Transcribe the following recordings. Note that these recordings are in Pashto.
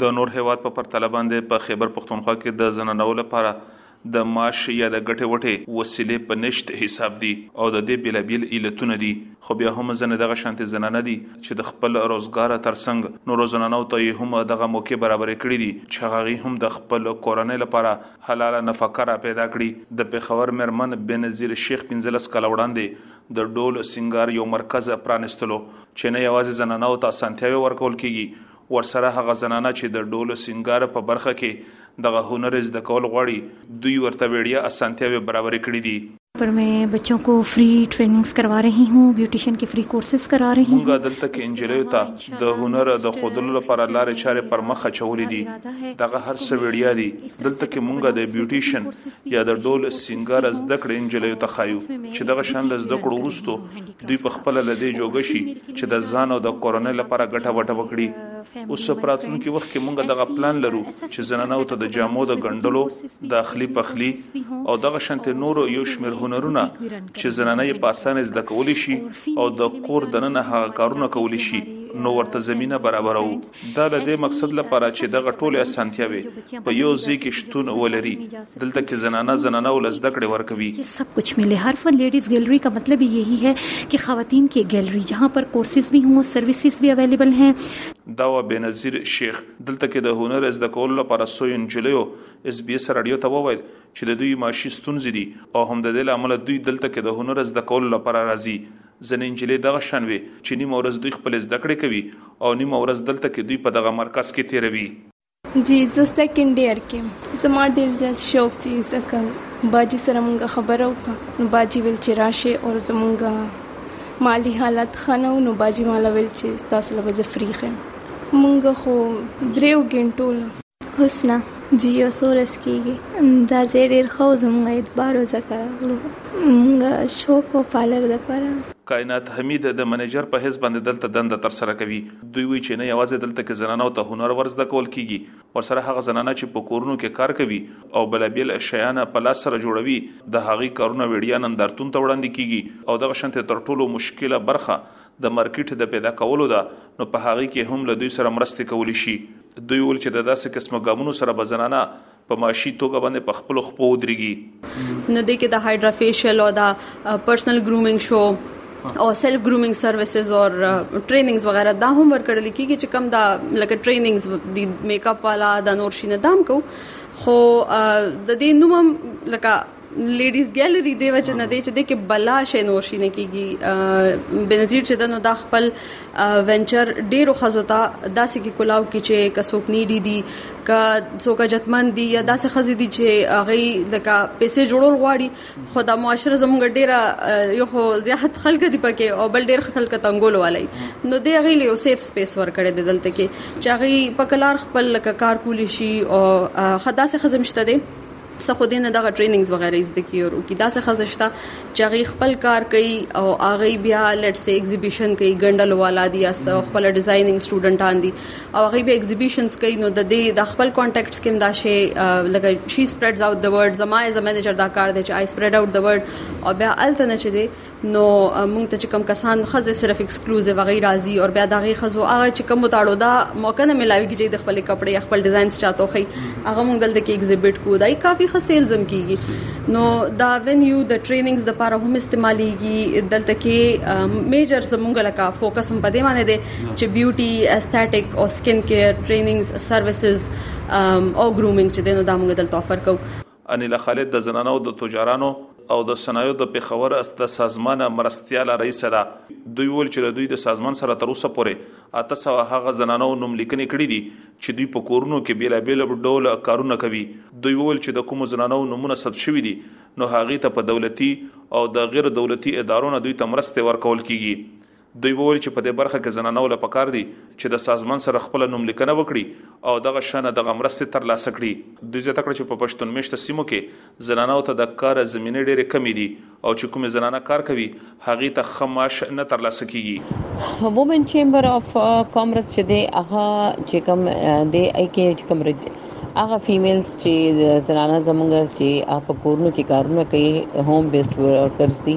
د نور هېواد په پرتله باندې په خېبر پښتونخوا کې د زنانو لپاره د معاش یا د ګټې وټې وسیلې په نشت حساب دي او د دې بېلابېل علتونه دي خو بیا هم ځنې دغه شانتې زنانه دي چې د خپل روزګار تر څنګ نورو زنانو ته یې هم دغه موقعې برابرې کړې دي چې هغوی هم د خپل کورنۍ لپاره حلاله نفقه را پیدا کړي. د پېښور مېرمن بېنظیر شیخ پنځلس کاله وړاندې د ډول سینګار یو مرکز پرانیستلو چې نه یوازې زنانو ته اسانتیاوې ورکول کېږي ورسره هغه زنانه چې د ډول سینګار په برخه کې دغه هنر زده کول غواړي، دوی ورته وړیا اسانتیاوې برابرې کړې دي. پر مې بچو کو فری ټریننګز کروا رهي هون، بیوټیشن کې فری کورسز کرا رهي هون. مونږ دلته کې نجلیو ته د هنر د ښودلو لپاره لارې چارې پر مخ اچولې دي. دغه هر څه وړیا دي. دلته کې مونږ د بیوټیشن یا د ډول سینګار زده کړې نجلیو ته ښایو چې دغه شان له زده کړو وروسته دوی په خپل له دې جوګه شي چې د ځان او د کورنۍ لپاره ګټه وټه وکړي اوس په راتلونکي وخت کې مونږ دغه پلان لرو چې زنانه او ته د جامو د ګندلو داخلي پخلي او دغه شنت نور یو شمیر هنرونه چې زنانه یې په اسانه زده کولی شي او د کور دننه هغه کارونه کولی شي نو ورته زمينه برابرو دا له دې مقصد لپاره چې دغه ټولې اسانتیاوې په یو ځای کې شتون ولري دلته کې زنانه زنانه ول زده کړې ورکوي سب کچھ ملے هر فن لیډیز ګیلری کا مطلب یہی ہے کہ خواتین کې ګیلری جہاں پر کورسز بھی ہوں سروسز بھی اویلیبل ہیں دا و بنظیر شیخ دلته کې د هنر زده کولو لپاره سوی انجلیو اس بي اس رادیو ته وویل چې د دوی معاشي ستونزې دي او هم د دې لامل دوی دلته کې د هنر زده کولو لپاره راځي ځنې نجلې دغه شان وې چې نیمه ورځ دوی خپلې زده کړې کوي او نیمه ورځ دلته کې دوی په دغه مرکز کې تېروي. جی زه سیکنډ ډیر کې یم زما ډیر زیات شوق دی زه که باجی سره مونږ خبره وکړه نو باجی ویل چې راشی او زمونږ مالی حالت ښه نه و نو باجی ماله ویل چې تاسو له به زه فری ښیم مونږ خو دریو ګنټو له حسنا جی یو څو ورځ کیږي دا ځای ډیر ښه او زموږ اعتبار او ځکه راغلو موږ شوق او پالر د پاره کائنات حمید د منیجر په حیث باندې دلته دنده ترسره کوي. دوی وایي چې نه یوازې دلته کې زنانو ته هنر ور زده کول کېږي، ورسره هغه زنانه چې په کورونو کې کار کوي او بېلابېل شیان په لاس سره جوړوي، د هغوی کارونه ویډیا نندارتون ته وړاندې کېږي او دغه شانتې تر ټولو مشکله برخه د مارکیټ د پیدا کولو ده نو په هغه کې هم له دوی سره مرستې کولی شي. دوی وویل چې د داسې قسمه ګامونو سره به زنانه په معاشي توګه باندې په خپلو خپو ودرېږي. نو دې کې د هایډرا فیشل او د پرسنل ګرومینګ شو او سیلف ګرومینګ سرویسز او ټریننګز وغیرہ دا هم ورکړل کیږي چې کم دا لکه ټریننګز د میک اپ والا د نور شینه دام کو خو د دې نوم لکه لیډیز ګیلری دی وجه نه دی چې د کې بلا شې نور شي نه کیږي بنظیر چې دنو دا خپل وینچر ډیرو خزو ته داسې کې کولاو کې چې کسوک نی دي دي ک څوک جتمن دي یا داسې خزې دي چې هغه لکه پیسې جوړول غواړي خو د معاشره زمونږ ډیره یو خو زیات خلک دي پکې او بل ډیر خلک تنګول والي نو دی هغه یو سیف سپیس ورکړي د دلته کې چې هغه په کلار خپل لکه کار کولی شي او خداسې خزم شته دي څه خو دې نه دغه ټریننګز وغیره زده کی او کی داسې ښځه شته چې هغوی خپل کار کوي او هغوی بیا لیټ سي ایگزیبیشن کوي ګنډلو والا دي یا خپل ډیزاینینګ سټوډنټان دي او هغوی به ایگزیبیشنز کوي نو د دې د خپل کانټیکټس کې دا شی لکه شي سپریډز اوټ د ورډ زما ایز ا منیجر دا کار دی چې آی سپریډ اوټ د ورډ او بیا الته نه چې دی نو موږ ته چې کم کسان خزه صرف ایکسکلوزیو هغه راضي او بیا دغه خزو هغه چې کم تاړو دا موقع نه ملاوي کیږي د خپل کپڑے خپل ډیزاینز چاته خي هغه موږ دلته کې ایگزیبټ کو دای کافي ښه سیلز هم کیږي نو دا وینیو د ټریننګز د لپاره هم استعماليږي دلته کې میجر زمونږ لکه فوکس هم پدې باندې دی چې بیوټي استاتیک او سکن کیر ټریننګز سرویسز او ګرومینګ چې دنو دا موږ دلته افر کوو انیلا خالد د زنانو د تجارانو او د صنایعو د پېښور د سازمان مرستیاله رئیسه ده. دوی وویل چې د دوی د سازمان سره تر اوسه پورې اته سوه هغه زنانو نوم لیکنې کړې دي چې دوی په کورونو کې بېلابېل ډوله کارونه کوي. دوی وویل چې د کومو زنانو نومونه ثبت شوي دي نو هغوی ته په دولتي او د غېر دولتي ادارو نه دوی ته مرستې ورکول کېږي. دوی وویل چې په دې برخه کې زنانو له پکار دي چې د سازمان سره خپله نوم لیکنه وکړي او دغه شانه دغه مرستې تر لاسه کړي. دوی زیاته کړه چې په پښتون میشته سیمو کې زنانو ته د کار زمینې ډېرې کمې دي او چې کومې زنانه کار کوي هغې ته ښه معاش نه تر لاسه کیږي. وومن چیمبر اف کامرس چې دی هغه چې کوم دی ای کې چې کوم هغه فیمیلز چې زنانه زمونږ چې په کورونو کې کارونه کوي هوم بیسډ ورکرز دي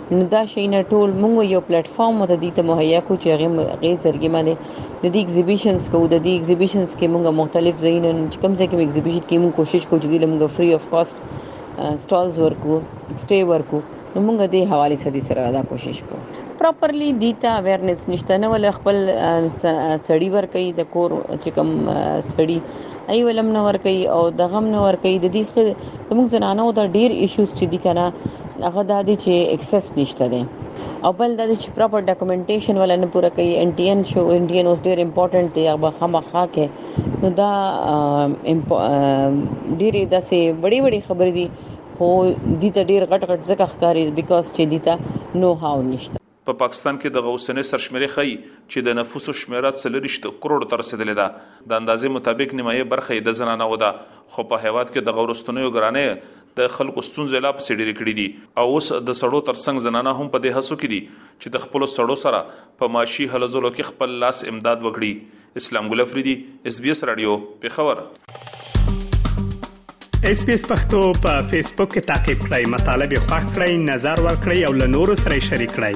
نو دا شي نه ټول موږ یو پلیټ فارم ته دي ته مهیا کو چې هغه غي زرګي باندې د دې ایگزیبیشنز کو د دې ایگزیبیشنز کې موږ مختلف زینو چې کوم ځای کې ایگزیبیشن کې موږ کوشش کوو چې دې موږ فری اف کاست سټالز ورکو سټي ورکو نو موږ دې حواله سدي سره دا کوشش کوو پراپرلی دیتا اویرنس نشته نه ول خپل سړی ور کوي د کور چې کوم سړی ای ولم نه ور کوي او د غم نه ور کوي د دې خ زموږ زنانه او د ډیر ایشوز چې دي کنه هغه د دې چې اکسس نشته دي او بل د دې چې پراپر ډاکومېنټیشن ولا نه پوره کوي ان ټي ان شو ان ټي ان اوس ډیر امپورټنت دی هغه خامخا کې نو دا ډیره داسې وړي وړي خبرې دي خو دي ته ډیر غټ غټ ځکه ښکاری بیکاز چې دي ته نو هاو نشته په پاکستان کې دغه اوسنۍ سرشمېرې ښيي چې د نفوسو شمېره څلوېښت کروړو ته رسېدلې ده. د اندازې مطابق نیمايي برخه یې د زنانو ده، خو په هېواد کې دغه وروستنیو ګرانیو د خلکو ستونزې لا پسې ډېرې کړې دي او اوس د سړو تر څنګ زنانه هم په دې هڅو کې دي چې د خپلو سړو سره په معاشي هلو ځلو کې خپل لاس امداد وکړي. اسلام ګل افریدي اس بي اس رادیو پیښور اس بي اس پختو په فیسبوک کې تا کې پلی مطلب یو فاک کړئ نظر ور کړئ او له نورو سره شریک کړئ